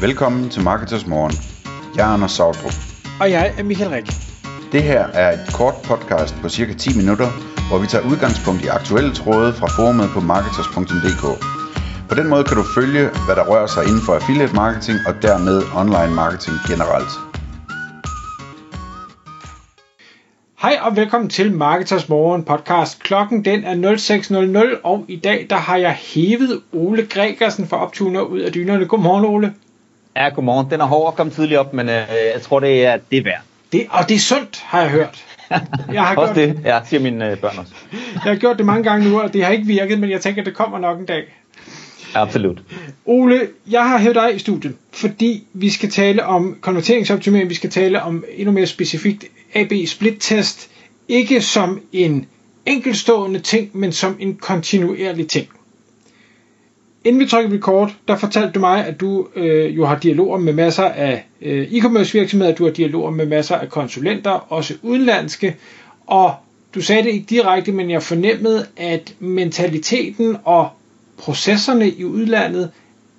Velkommen til Marketers Morgen. Jeg er Anders Sautrup. Og jeg er Michael Rik. Det her er et kort podcast på cirka 10 minutter, hvor vi tager udgangspunkt i aktuelle tråde fra forumet på marketers.dk. På den måde kan du følge, hvad der rører sig inden for affiliate marketing og dermed online marketing generelt. Hej og velkommen til Marketers Morgen podcast. Klokken den er 06.00, og i dag der har jeg hævet Ole Gregersen fra optuner ud af dynerne. Godmorgen Ole. Ja, godmorgen. Den er hård at komme tidligt op, men øh, jeg tror, det er det er værd. Det, og det er sundt, har jeg hørt. Jeg har også gjort, det, ja, siger mine øh, børn også. jeg har gjort det mange gange nu, og det har ikke virket, men jeg tænker, det kommer nok en dag. Absolut. Ole, jeg har hørt dig i studiet, fordi vi skal tale om konverteringsoptimering, vi skal tale om endnu mere specifikt AB split test, ikke som en enkeltstående ting, men som en kontinuerlig ting. Inden vi trykker record, der fortalte du mig, at du øh, jo har dialoger med masser af øh, e-commerce virksomheder, du har dialoger med masser af konsulenter, også udenlandske, og du sagde det ikke direkte, men jeg fornemmede, at mentaliteten og processerne i udlandet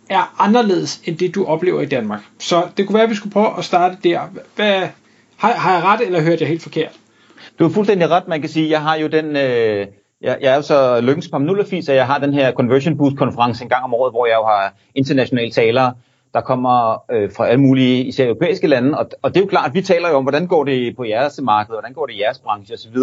er anderledes end det, du oplever i Danmark. Så det kunne være, at vi skulle prøve at starte der. Hvad, har, har jeg ret, eller hørte jeg helt forkert? Du har fuldstændig ret. Man kan sige, jeg har jo den... Øh, jeg, altså, jeg er jo så lykkens på Nullerfi, at jeg har den her Conversion Boost konference en gang om året, hvor jeg jo har internationale talere, der kommer øh, fra alle mulige, især europæiske lande. Og, og det er jo klart, at vi taler jo om, hvordan går det på jeres marked, hvordan går det i jeres branche osv.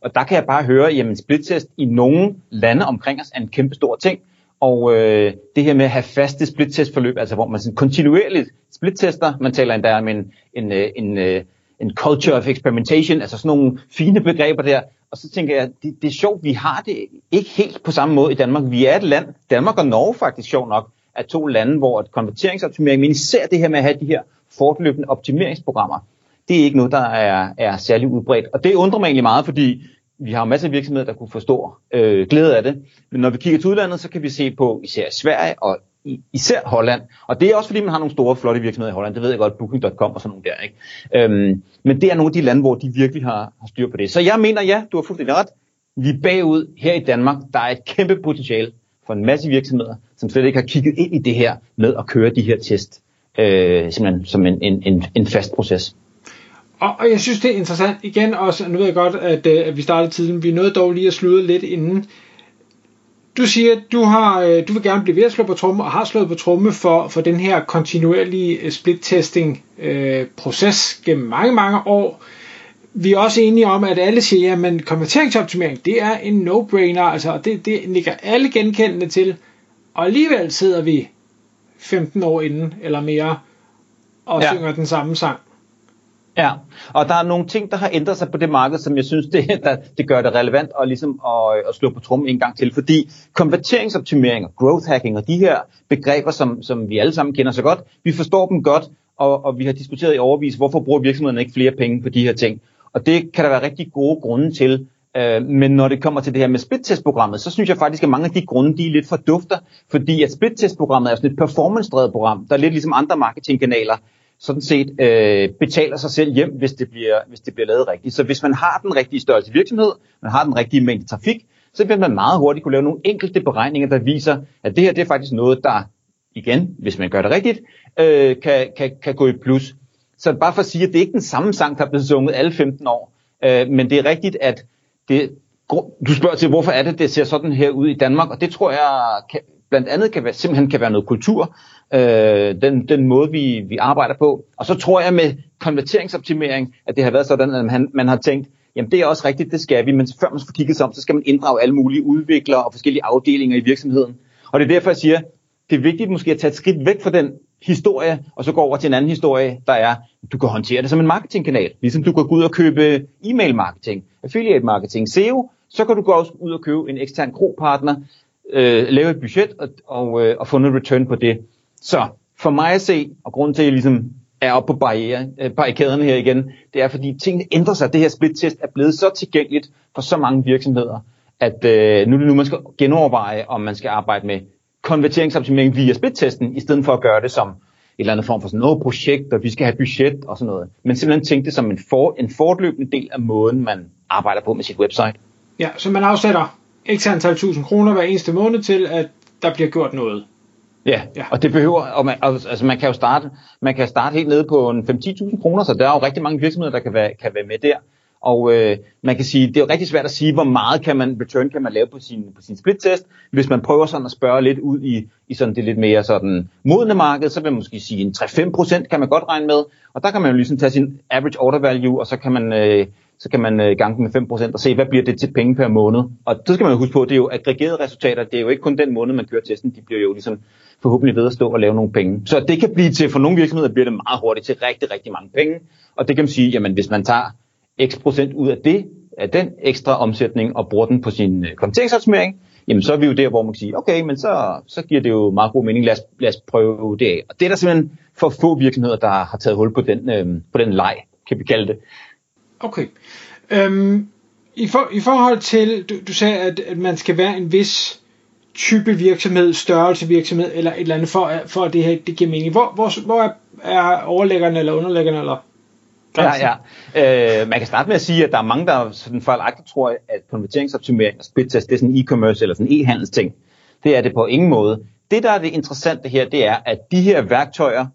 Og der kan jeg bare høre, at splittest i nogle lande omkring os er en kæmpe stor ting. Og øh, det her med at have faste splittestforløb, altså hvor man sådan kontinuerligt splittester, man taler endda om en, en, øh, en, en, en culture of experimentation, altså sådan nogle fine begreber der. Og så tænker jeg, det, det er sjovt, vi har det ikke helt på samme måde i Danmark. Vi er et land, Danmark og Norge faktisk sjovt nok, er to lande, hvor et konverteringsoptimering, men især det her med at have de her fortløbende optimeringsprogrammer, det er ikke noget, der er, er særlig udbredt. Og det undrer mig egentlig meget, fordi vi har masser af virksomheder, der kunne forstå øh, glæde af det. Men når vi kigger til udlandet, så kan vi se på især Sverige og især Holland. Og det er også fordi, man har nogle store, flotte virksomheder i Holland. Det ved jeg godt, Booking.com og sådan nogle der. Ikke? Øhm, men det er nogle af de lande, hvor de virkelig har, har styr på det. Så jeg mener, ja, du har fuldstændig ret. Vi er bagud her i Danmark. Der er et kæmpe potentiale for en masse virksomheder, som slet ikke har kigget ind i det her med at køre de her test øh, simpelthen som en, en, en, en fast proces. Og, og jeg synes, det er interessant igen også, nu ved jeg godt, at, øh, at vi startede tiden, vi nåede dog lige at slutte lidt inden. Du siger, at du, har, øh, du vil gerne blive ved at slå på tromme, og har slået på tromme for, for den her kontinuerlige øh, split-testing øh, proces gennem mange, mange år. Vi er også enige om, at alle siger, at konverteringsoptimering, det er en no-brainer, altså det, det ligger alle genkendende til, og alligevel sidder vi 15 år inden eller mere og ja. synger den samme sang. Ja, og der er nogle ting, der har ændret sig på det marked, som jeg synes, det, der, det gør det relevant at, ligesom at, at slå på trummen en gang til. Fordi konverteringsoptimering og growth hacking og de her begreber, som, som vi alle sammen kender så godt, vi forstår dem godt, og, og vi har diskuteret i overvis, hvorfor bruger virksomhederne ikke flere penge på de her ting. Og det kan der være rigtig gode grunde til. Øh, men når det kommer til det her med splittest-programmet, så synes jeg faktisk, at mange af de grunde, de er lidt fordufter, fordi at splittest-programmet er sådan et performance-drevet program, der er lidt ligesom andre marketingkanaler, sådan set øh, betaler sig selv hjem, hvis det, bliver, hvis det bliver lavet rigtigt. Så hvis man har den rigtige størrelse virksomhed, man har den rigtige mængde trafik, så vil man meget hurtigt kunne lave nogle enkelte beregninger, der viser, at det her det er faktisk noget, der igen, hvis man gør det rigtigt, øh, kan, kan, kan gå i plus. Så bare for at sige, at det er ikke den samme sang, der er blevet sunget alle 15 år, øh, men det er rigtigt, at det, du spørger til, hvorfor er det, det ser sådan her ud i Danmark, og det tror jeg kan, blandt andet kan være, simpelthen kan være noget kultur, øh, den, den måde, vi, vi arbejder på. Og så tror jeg med konverteringsoptimering, at det har været sådan, at man, man har tænkt, jamen det er også rigtigt, det skal vi, men før man får kigget sig om, så skal man inddrage alle mulige udviklere og forskellige afdelinger i virksomheden. Og det er derfor, jeg siger, det er vigtigt måske at tage et skridt væk fra den historie, og så gå over til en anden historie, der er, du kan håndtere det som en marketingkanal. Ligesom du kan gå ud og købe e-mail marketing, affiliate marketing, SEO, så kan du gå også ud og købe en ekstern kropartner, øh, lave et budget og, og, øh, og få noget return på det. Så for mig at se, og grunden til, at jeg ligesom er oppe på barriere, øh, barrikaderne her igen, det er fordi tingene ændrer sig. Det her split-test er blevet så tilgængeligt for så mange virksomheder, at øh, nu er det nu, man skal genoverveje, om man skal arbejde med konverteringsoptimering via split-testen, i stedet for at gøre det som et eller andet form for sådan noget projekt, og vi skal have budget og sådan noget. Men simpelthen tænke det som en, for, en fortløbende del af måden, man arbejder på med sit website. Ja, så man afsætter x antal tusind kroner hver eneste måned til, at der bliver gjort noget. Ja, ja, og det behøver, og man, altså man kan jo starte, man kan starte helt nede på en 5-10.000 kroner, så der er jo rigtig mange virksomheder, der kan være, kan være med der. Og øh, man kan sige, det er jo rigtig svært at sige, hvor meget kan man, return kan man lave på sin, på sin split-test. Hvis man prøver sådan at spørge lidt ud i, i sådan det lidt mere sådan modne marked, så vil man måske sige en 3-5% kan man godt regne med. Og der kan man jo ligesom tage sin average order value, og så kan man, øh, så kan man øh, gange med 5% og se, hvad bliver det til penge per måned. Og så skal man jo huske på, det er jo aggregerede resultater. Det er jo ikke kun den måned, man kører testen. De bliver jo ligesom forhåbentlig ved at stå og lave nogle penge. Så det kan blive til, for nogle virksomheder bliver det meget hurtigt til rigtig, rigtig mange penge. Og det kan man sige, jamen hvis man tager x procent ud af det, af den ekstra omsætning, og bruger den på sin øh, konverteringsoptimering, jamen så er vi jo der, hvor man kan sige, okay, men så, så giver det jo meget god mening, lad os, lad os prøve det af. Og det er der simpelthen for få virksomheder, der har taget hul på den, øh, på den leg, kan vi kalde det. Okay. Øhm, i, for, I forhold til, du, du sagde, at, at man skal være en vis type virksomhed, størrelse virksomhed, eller et eller andet, for, for at det her det giver mening. Hvor, hvor, hvor er, er overlæggerne eller underlæggerne, eller Ja, ja. Øh, man kan starte med at sige, at der er mange, der sådan fejlagtigt tror, at konverteringsoptimering og splittest, det er sådan e-commerce eller sådan e-handels ting. Det er det på ingen måde. Det, der er det interessante her, det er, at de her værktøjer,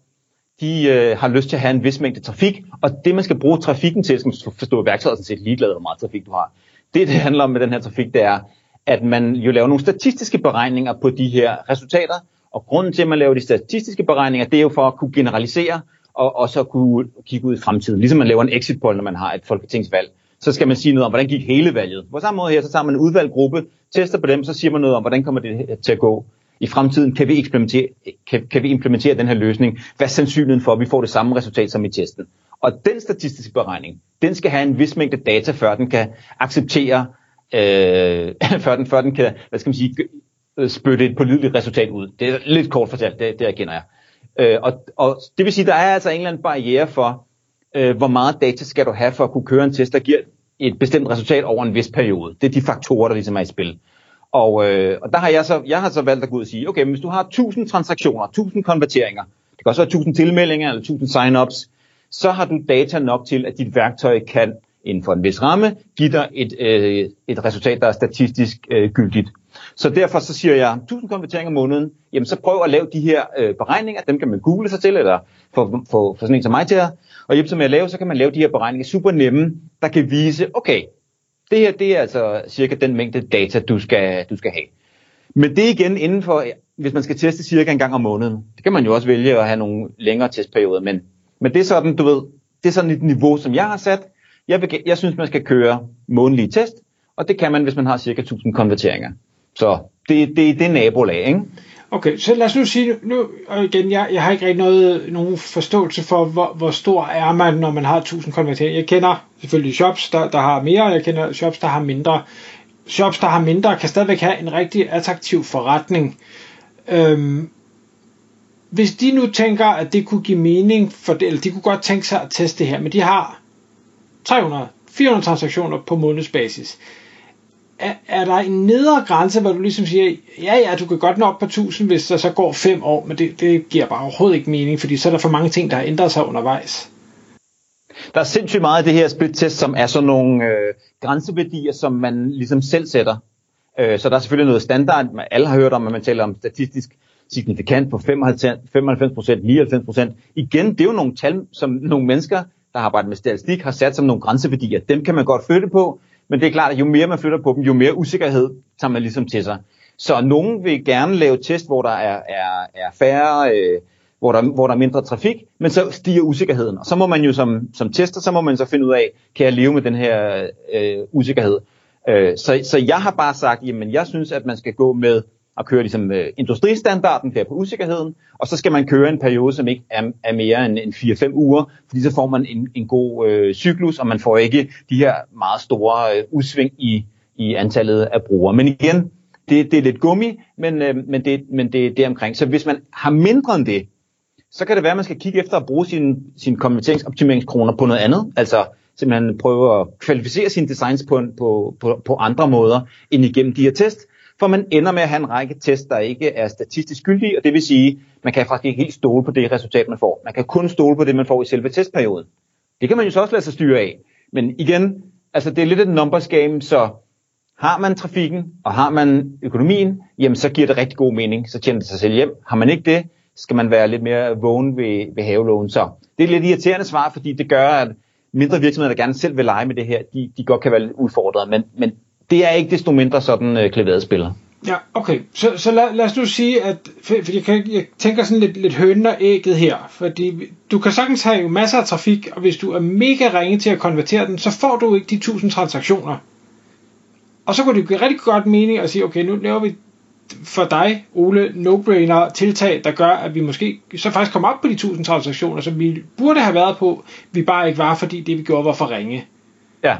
de øh, har lyst til at have en vis mængde trafik, og det, man skal bruge trafikken til, skal man forstå, værktøjet sådan set ligeglad, hvor meget trafik du har. Det, det handler om med den her trafik, det er, at man jo laver nogle statistiske beregninger på de her resultater, og grunden til, at man laver de statistiske beregninger, det er jo for at kunne generalisere, og, og så kunne kigge ud i fremtiden. Ligesom man laver en exit poll, når man har et folketingsvalg. Så skal man sige noget om, hvordan gik hele valget. På samme måde her, så tager man en udvalgt gruppe, tester på dem, så siger man noget om, hvordan kommer det til at gå i fremtiden. Kan vi implementere, kan, kan vi implementere den her løsning? Hvad er sandsynligheden for, at vi får det samme resultat som i testen? Og den statistiske beregning, den skal have en vis mængde data, før den kan acceptere, øh, før, den, før den kan, hvad skal man sige, øh, spytte et pålideligt resultat ud. Det er lidt kort fortalt, det, det erkender jeg. Øh, og, og det vil sige, der er altså en eller anden barriere for, øh, hvor meget data skal du have for at kunne køre en test, der giver et bestemt resultat over en vis periode. Det er de faktorer, der ligesom er i spil. Og, øh, og der har jeg så, jeg har så valgt at gå ud og sige, okay, men hvis du har 1000 transaktioner, 1000 konverteringer, det kan også være 1000 tilmeldinger eller 1000 sign-ups, så har du data nok til, at dit værktøj kan inden for en vis ramme give dig et, øh, et resultat, der er statistisk øh, gyldigt. Så derfor så siger jeg, 1000 konverteringer om måneden, jamen så prøv at lave de her øh, beregninger, dem kan man google sig til, eller få, få, få sådan en som mig til at og hjælpe sig med at lave, så kan man lave de her beregninger super nemme, der kan vise, okay, det her det er altså cirka den mængde data, du skal, du skal have. Men det er igen inden for, hvis man skal teste cirka en gang om måneden. Det kan man jo også vælge at have nogle længere testperioder, men, men det er sådan, du ved, det er sådan et niveau, som jeg har sat. Jeg, vil, jeg synes, man skal køre månedlige test, og det kan man, hvis man har cirka 1000 konverteringer. Så det, det, det er nabolag, ikke? Okay, så lad os nu sige, nu, og igen, jeg, jeg har ikke rigtig noget, nogen forståelse for, hvor, hvor stor er man, når man har 1000 konverteringer. Jeg kender selvfølgelig shops, der, der har mere, og jeg kender shops, der har mindre. Shops, der har mindre, kan stadigvæk have en rigtig attraktiv forretning. Øhm, hvis de nu tænker, at det kunne give mening for det, eller de kunne godt tænke sig at teste det her, men de har 300, 400 transaktioner på månedsbasis er, er der en nedre grænse, hvor du ligesom siger, ja ja, du kan godt nå op på 1000, hvis der så går 5 år, men det, det giver bare overhovedet ikke mening, fordi så er der for mange ting, der har ændret sig undervejs. Der er sindssygt meget af det her split-test, som er sådan nogle øh, grænseværdier, som man ligesom selv sætter. Øh, så der er selvfølgelig noget standard, man alle har hørt om, at man taler om statistisk signifikant på 95%, 95%, 99%. Igen, det er jo nogle tal, som nogle mennesker, der har arbejdet med statistik, har sat som nogle grænseværdier. Dem kan man godt flytte på, men det er klart, at jo mere man flytter på dem, jo mere usikkerhed tager man ligesom til sig. Så nogen vil gerne lave test, hvor der er, er, er færre, øh, hvor, der, hvor der er mindre trafik, men så stiger usikkerheden. Og så må man jo som, som tester, så må man så finde ud af, kan jeg leve med den her øh, usikkerhed. Øh, så, så jeg har bare sagt, jamen jeg synes, at man skal gå med at køre ligesom øh, industristandarden der på usikkerheden, og så skal man køre en periode, som ikke er, er mere end, end 4-5 uger, fordi så får man en, en god øh, cyklus, og man får ikke de her meget store øh, udsving i, i antallet af brugere. Men igen, det, det er lidt gummi, men, øh, men, det, men det, er omkring. Så hvis man har mindre end det, så kan det være, at man skal kigge efter at bruge sine sin konverteringsoptimeringskroner på noget andet, altså simpelthen prøve at kvalificere sine designs på, på, på, på andre måder end igennem de her test, for man ender med at have en række tests, der ikke er statistisk gyldige, og det vil sige, man kan faktisk ikke helt stole på det resultat, man får. Man kan kun stole på det, man får i selve testperioden. Det kan man jo så også lade sig styre af. Men igen, altså det er lidt et numbers game, så Har man trafikken, og har man økonomien, jamen så giver det rigtig god mening, så tjener det sig selv hjem. Har man ikke det, skal man være lidt mere vågen ved, ved havelån. Så det er lidt irriterende svar, fordi det gør, at mindre virksomheder, der gerne selv vil lege med det her, de, de godt kan være lidt udfordret, men, men det er ikke desto mindre sådan øh, klaveret spiller. Ja, okay. Så, så lad, lad os nu sige, at for, for jeg, kan, jeg tænker sådan lidt, lidt hønnen og ægget her, fordi du kan sagtens have jo masser af trafik, og hvis du er mega ringe til at konvertere den, så får du ikke de 1000 transaktioner. Og så kunne det give rigtig godt mening at sige, okay, nu laver vi for dig, Ole, no-brainer tiltag, der gør, at vi måske så faktisk kommer op på de 1000 transaktioner, som vi burde have været på, vi bare ikke var, fordi det vi gjorde var for ringe. Ja,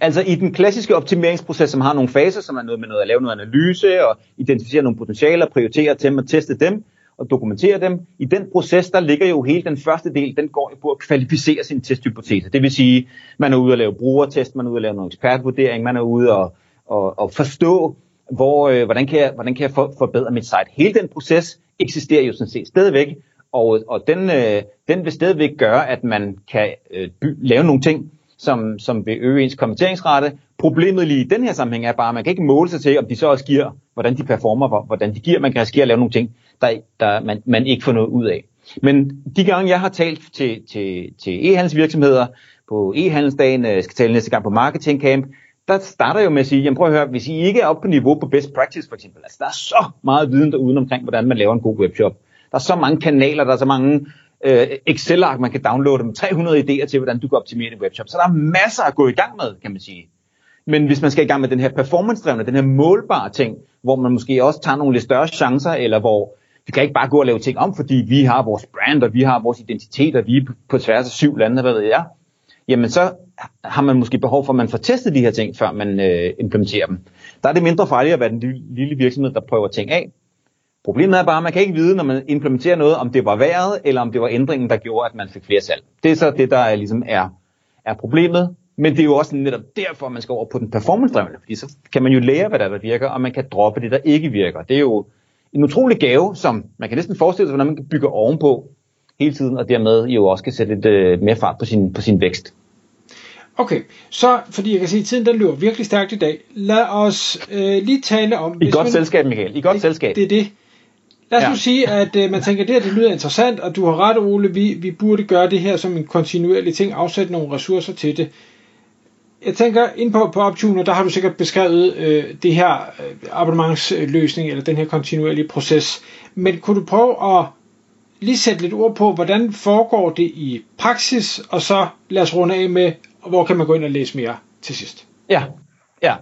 altså i den klassiske optimeringsproces, som har nogle faser, som er noget med noget at lave noget analyse og identificere nogle potentialer, prioritere dem og teste dem og dokumentere dem. I den proces, der ligger jo hele den første del, den går på at kvalificere sin testhypotese. Det vil sige, man er ude at lave brugertest, man er ude at lave noget ekspertvurdering, man er ude og, og, og forstå, hvor, øh, hvordan, kan jeg, hvordan kan jeg for, forbedre mit site. Hele den proces eksisterer jo sådan set stadigvæk, og, og den, øh, den vil stadigvæk gøre, at man kan øh, by, lave nogle ting, som, som vil øge ens kommenteringsrate. Problemet lige i den her sammenhæng er bare, at man kan ikke måle sig til, om de så også giver, hvordan de performer, hvordan de giver. Man kan risikere at lave nogle ting, der, der man, man ikke får noget ud af. Men de gange, jeg har talt til, til, til e-handelsvirksomheder på e-handelsdagen, øh, jeg skal tale næste gang på Marketing Camp, der starter jo med at sige, jamen prøv at høre, hvis I ikke er oppe på niveau på best practice for eksempel, altså der er så meget viden derude omkring, hvordan man laver en god webshop. Der er så mange kanaler, der er så mange øh, Excel-ark, man kan downloade med 300 idéer til, hvordan du kan optimere din webshop. Så der er masser at gå i gang med, kan man sige. Men hvis man skal i gang med den her performance-drevne, den her målbare ting, hvor man måske også tager nogle lidt større chancer, eller hvor vi kan ikke bare gå og lave ting om, fordi vi har vores brand, og vi har vores identitet, og vi er på tværs af syv lande, hvad ved jeg, jamen så har man måske behov for, at man får testet de her ting, før man øh, implementerer dem. Der er det mindre farligt at være den lille virksomhed, der prøver ting af. Problemet er bare, at man kan ikke vide, når man implementerer noget, om det var været, eller om det var ændringen, der gjorde, at man fik flere salg. Det er så det, der er, ligesom er, er problemet. Men det er jo også netop derfor, man skal over på den performance-drevne, fordi så kan man jo lære, hvad der, der virker, og man kan droppe det, der ikke virker. Det er jo en utrolig gave, som man kan næsten forestille sig, hvordan man kan bygge ovenpå hele tiden, og dermed jo også kan sætte lidt øh, mere fart på sin, på sin vækst. Okay, så fordi jeg kan se, at tiden den løber virkelig stærkt i dag. Lad os øh, lige tale om... I godt man, selskab, Michael. I godt det, selskab. Det er det. Lad os ja. nu sige, at øh, man tænker, det her det lyder interessant, og du har ret, Ole, vi, vi burde gøre det her som en kontinuerlig ting, afsætte nogle ressourcer til det. Jeg tænker, ind på, på Optuner, der har du sikkert beskrevet øh, det her øh, abonnementsløsning, eller den her kontinuerlige proces. Men kunne du prøve at lige sætte lidt ord på, hvordan foregår det i praksis, og så lad os runde af med, hvor kan man gå ind og læse mere til sidst. Ja, ja.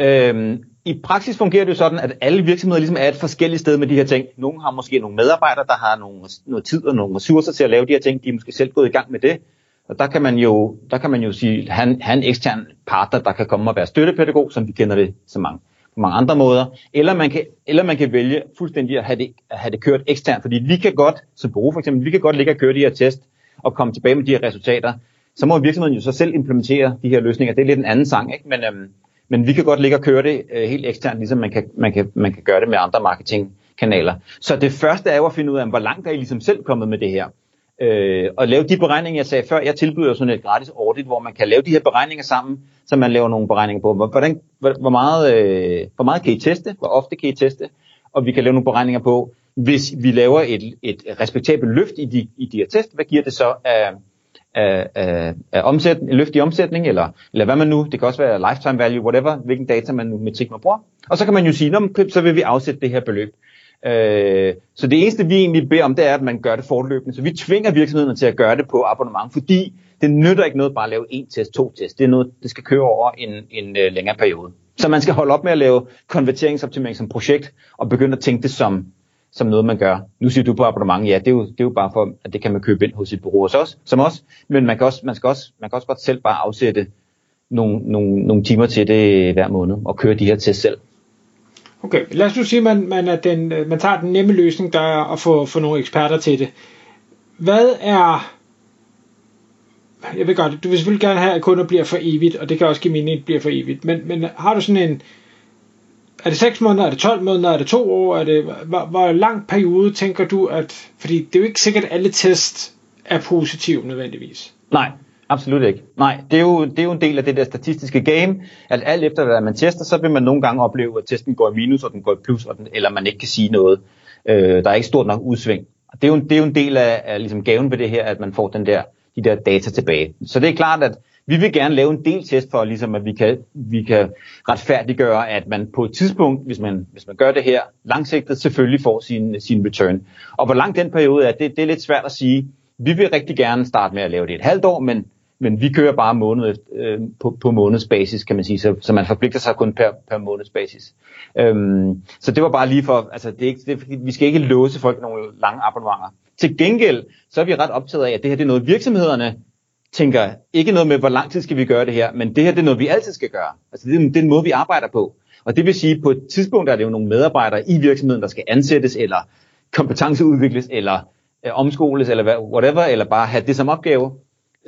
Øhm, i praksis fungerer det jo sådan, at alle virksomheder ligesom er et forskelligt sted med de her ting. Nogle har måske nogle medarbejdere, der har nogle, noget tid og nogle ressourcer til at lave de her ting. De er måske selv gået i gang med det. Og der kan man jo, der kan man jo sige, han, han ekstern partner, der kan komme og være støttepædagog, som vi kender det så mange på mange andre måder, eller man kan, eller man kan vælge fuldstændig at have, det, at have det kørt eksternt, fordi vi kan godt, som bureau for eksempel, vi kan godt ligge og køre de her test, og komme tilbage med de her resultater, så må virksomheden jo så selv implementere de her løsninger. Det er lidt en anden sang, ikke? Men, øhm, men vi kan godt ligge og køre det øh, helt eksternt, ligesom man kan, man, kan, man kan gøre det med andre marketingkanaler. Så det første er jo at finde ud af, hvor langt er I ligesom selv kommet med det her. Øh, og lave de beregninger, jeg sagde før, jeg tilbyder sådan et gratis audit, hvor man kan lave de her beregninger sammen, så man laver nogle beregninger på, hvordan, hvor, meget, øh, hvor meget kan I teste, hvor ofte kan I teste, og vi kan lave nogle beregninger på, hvis vi laver et, et respektabelt løft i de, i de her test, hvad giver det så af, af, af, af omsæt, løft i omsætning, eller, eller hvad man nu, det kan også være lifetime value, whatever, hvilken data man nu metrik man bruger. Og så kan man jo sige, så vil vi afsætte det her beløb. Øh, så det eneste, vi egentlig beder om, det er, at man gør det fortløbende. Så vi tvinger virksomhederne til at gøre det på abonnement, fordi det nytter ikke noget bare at lave en test, to test. Det er noget, det skal køre over en, en uh, længere periode. Så man skal holde op med at lave konverteringsoptimering som projekt, og begynde at tænke det som, som noget, man gør. Nu siger du på abonnement, ja, det er, jo, det er jo bare for, at det kan man købe ind hos sit bureau hos os, som os, men man kan, også, man, skal også, man kan også godt selv bare afsætte nogle, nogle, nogle timer til det hver måned, og køre de her test selv. Okay, lad os nu sige, at man, man, er den, man tager den nemme løsning, der er at få, få nogle eksperter til det. Hvad er... Jeg ved godt, du vil selvfølgelig gerne have, at kunder bliver for evigt, og det kan også give mening, at det bliver for evigt. Men, men har du sådan en... Er det 6 måneder, er det 12 måneder, er det 2 år, er det, hvor, hvor lang periode tænker du, at... Fordi det er jo ikke sikkert, at alle test er positive nødvendigvis. Nej, Absolut ikke. Nej, det er, jo, det er jo en del af det der statistiske game, at alt efter hvad man tester, så vil man nogle gange opleve, at testen går i minus, og den går i plus, og den, eller man ikke kan sige noget. Øh, der er ikke stort nok udsving. Det er jo, det er jo en del af, af ligesom gaven ved det her, at man får den der, de der data tilbage. Så det er klart, at vi vil gerne lave en del test for, ligesom, at vi kan, vi kan retfærdiggøre, at man på et tidspunkt, hvis man, hvis man gør det her langsigtet, selvfølgelig får sin, sin return. Og hvor lang den periode er, det, det er lidt svært at sige. Vi vil rigtig gerne starte med at lave det et halvt år, men, men vi kører bare måned, øh, på, på månedsbasis, kan man sige, så, så man forpligter sig kun per, per månedsbasis. Øhm, så det var bare lige for, altså det er ikke, det, vi skal ikke låse folk nogle lange abonnementer. Til gengæld, så er vi ret optaget af, at det her det er noget virksomhederne tænker ikke noget med, hvor lang tid skal vi gøre det her, men det her det er noget, vi altid skal gøre. Altså det er, det er en måde, vi arbejder på. Og det vil sige, at på et tidspunkt er det jo nogle medarbejdere i virksomheden, der skal ansættes, eller kompetenceudvikles, eller øh, omskoles, eller whatever, eller bare have det som opgave.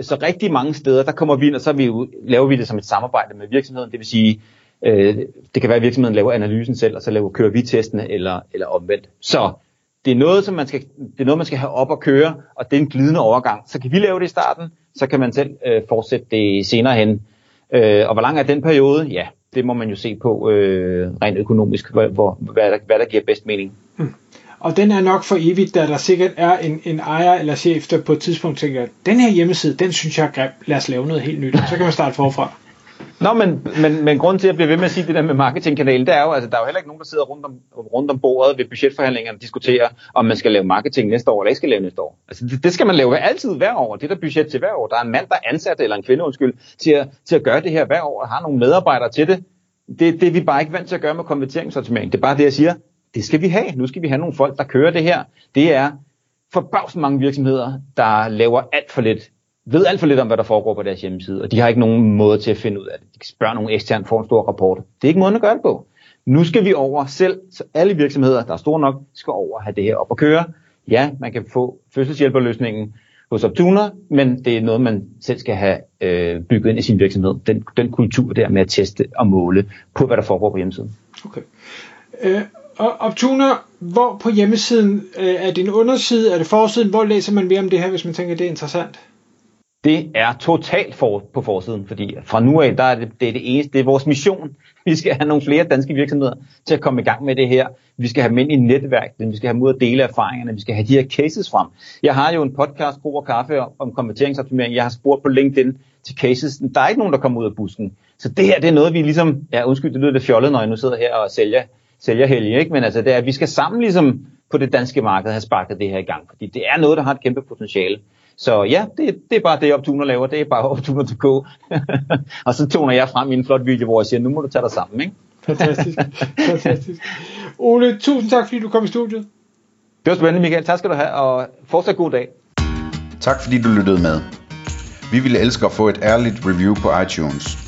Så rigtig mange steder, der kommer vi ind, og så vi, laver vi det som et samarbejde med virksomheden. Det vil sige, øh, det kan være, at virksomheden laver analysen selv, og så laver, kører vi testene, eller, eller omvendt. Så det er, noget, som man skal, det er noget, man skal have op og køre, og det er en glidende overgang. Så kan vi lave det i starten, så kan man selv øh, fortsætte det senere hen. Øh, og hvor lang er den periode? Ja, det må man jo se på øh, rent økonomisk, hvor, hvor, hvad, der, hvad der giver bedst mening. Og den er nok for evigt, da der sikkert er en, en ejer eller chef, der på et tidspunkt tænker, den her hjemmeside, den synes jeg er grim, lad os lave noget helt nyt, så kan man starte forfra. Nå, men, men, men grunden til, at jeg bliver ved med at sige det der med marketingkanalen, det er jo, altså, der er jo heller ikke nogen, der sidder rundt om, rundt om bordet ved budgetforhandlingerne og diskuterer, om man skal lave marketing næste år, eller ikke skal lave næste år. Altså, det, det skal man lave altid hver år. Det er der budget til hver år. Der er en mand, der er ansat, eller en kvinde, undskyld, til at, til at gøre det her hver år, og har nogle medarbejdere til det. Det, det er vi bare ikke vant til at gøre med konverteringsoptimering. Det er bare det, jeg siger. Det skal vi have. Nu skal vi have nogle folk, der kører det her. Det er forbavsende mange virksomheder, der laver alt for lidt ved alt for lidt om, hvad der foregår på deres hjemmeside, og de har ikke nogen måde til at finde ud af det. De spørger nogle eksterne, for en stor rapport. Det er ikke måden at gøre det på. Nu skal vi over selv, så alle virksomheder, der er store nok, skal over have det her op at køre. Ja, man kan få fødselshjælperløsningen hos Optuner, men det er noget, man selv skal have øh, bygget ind i sin virksomhed. Den, den kultur der med at teste og måle på, hvad der foregår på hjemmesiden. Okay. Øh, Optuner, hvor på hjemmesiden øh, er en underside, er det forsiden, hvor læser man mere om det her, hvis man tænker, det er interessant? det er totalt for, på forsiden, fordi fra nu af, der er det, det er det eneste, det er vores mission. Vi skal have nogle flere danske virksomheder til at komme i gang med det her. Vi skal have mænd i netværk, vi skal have dem ud at dele erfaringerne, vi skal have de her cases frem. Jeg har jo en podcast, Gro og Kaffe, om konverteringsoptimering. Jeg har spurgt på LinkedIn til cases. Der er ikke nogen, der kommer ud af busken. Så det her, det er noget, vi ligesom, ja undskyld, det lyder lidt fjollet, når jeg nu sidder her og sælger, sælger helge, ikke? men altså det er, at vi skal sammen ligesom på det danske marked have sparket det her i gang, fordi det er noget, der har et kæmpe potentiale. Så ja, det, det er bare det, Optuner laver. Det er bare Optuner.dk. og så toner jeg frem i en flot video, hvor jeg siger, nu må du tage dig sammen. Ikke? Fantastisk. Fantastisk. Ole, tusind tak, fordi du kom i studiet. Det var spændende, Michael. Tak skal du have, og fortsat god dag. Tak fordi du lyttede med. Vi ville elske at få et ærligt review på iTunes.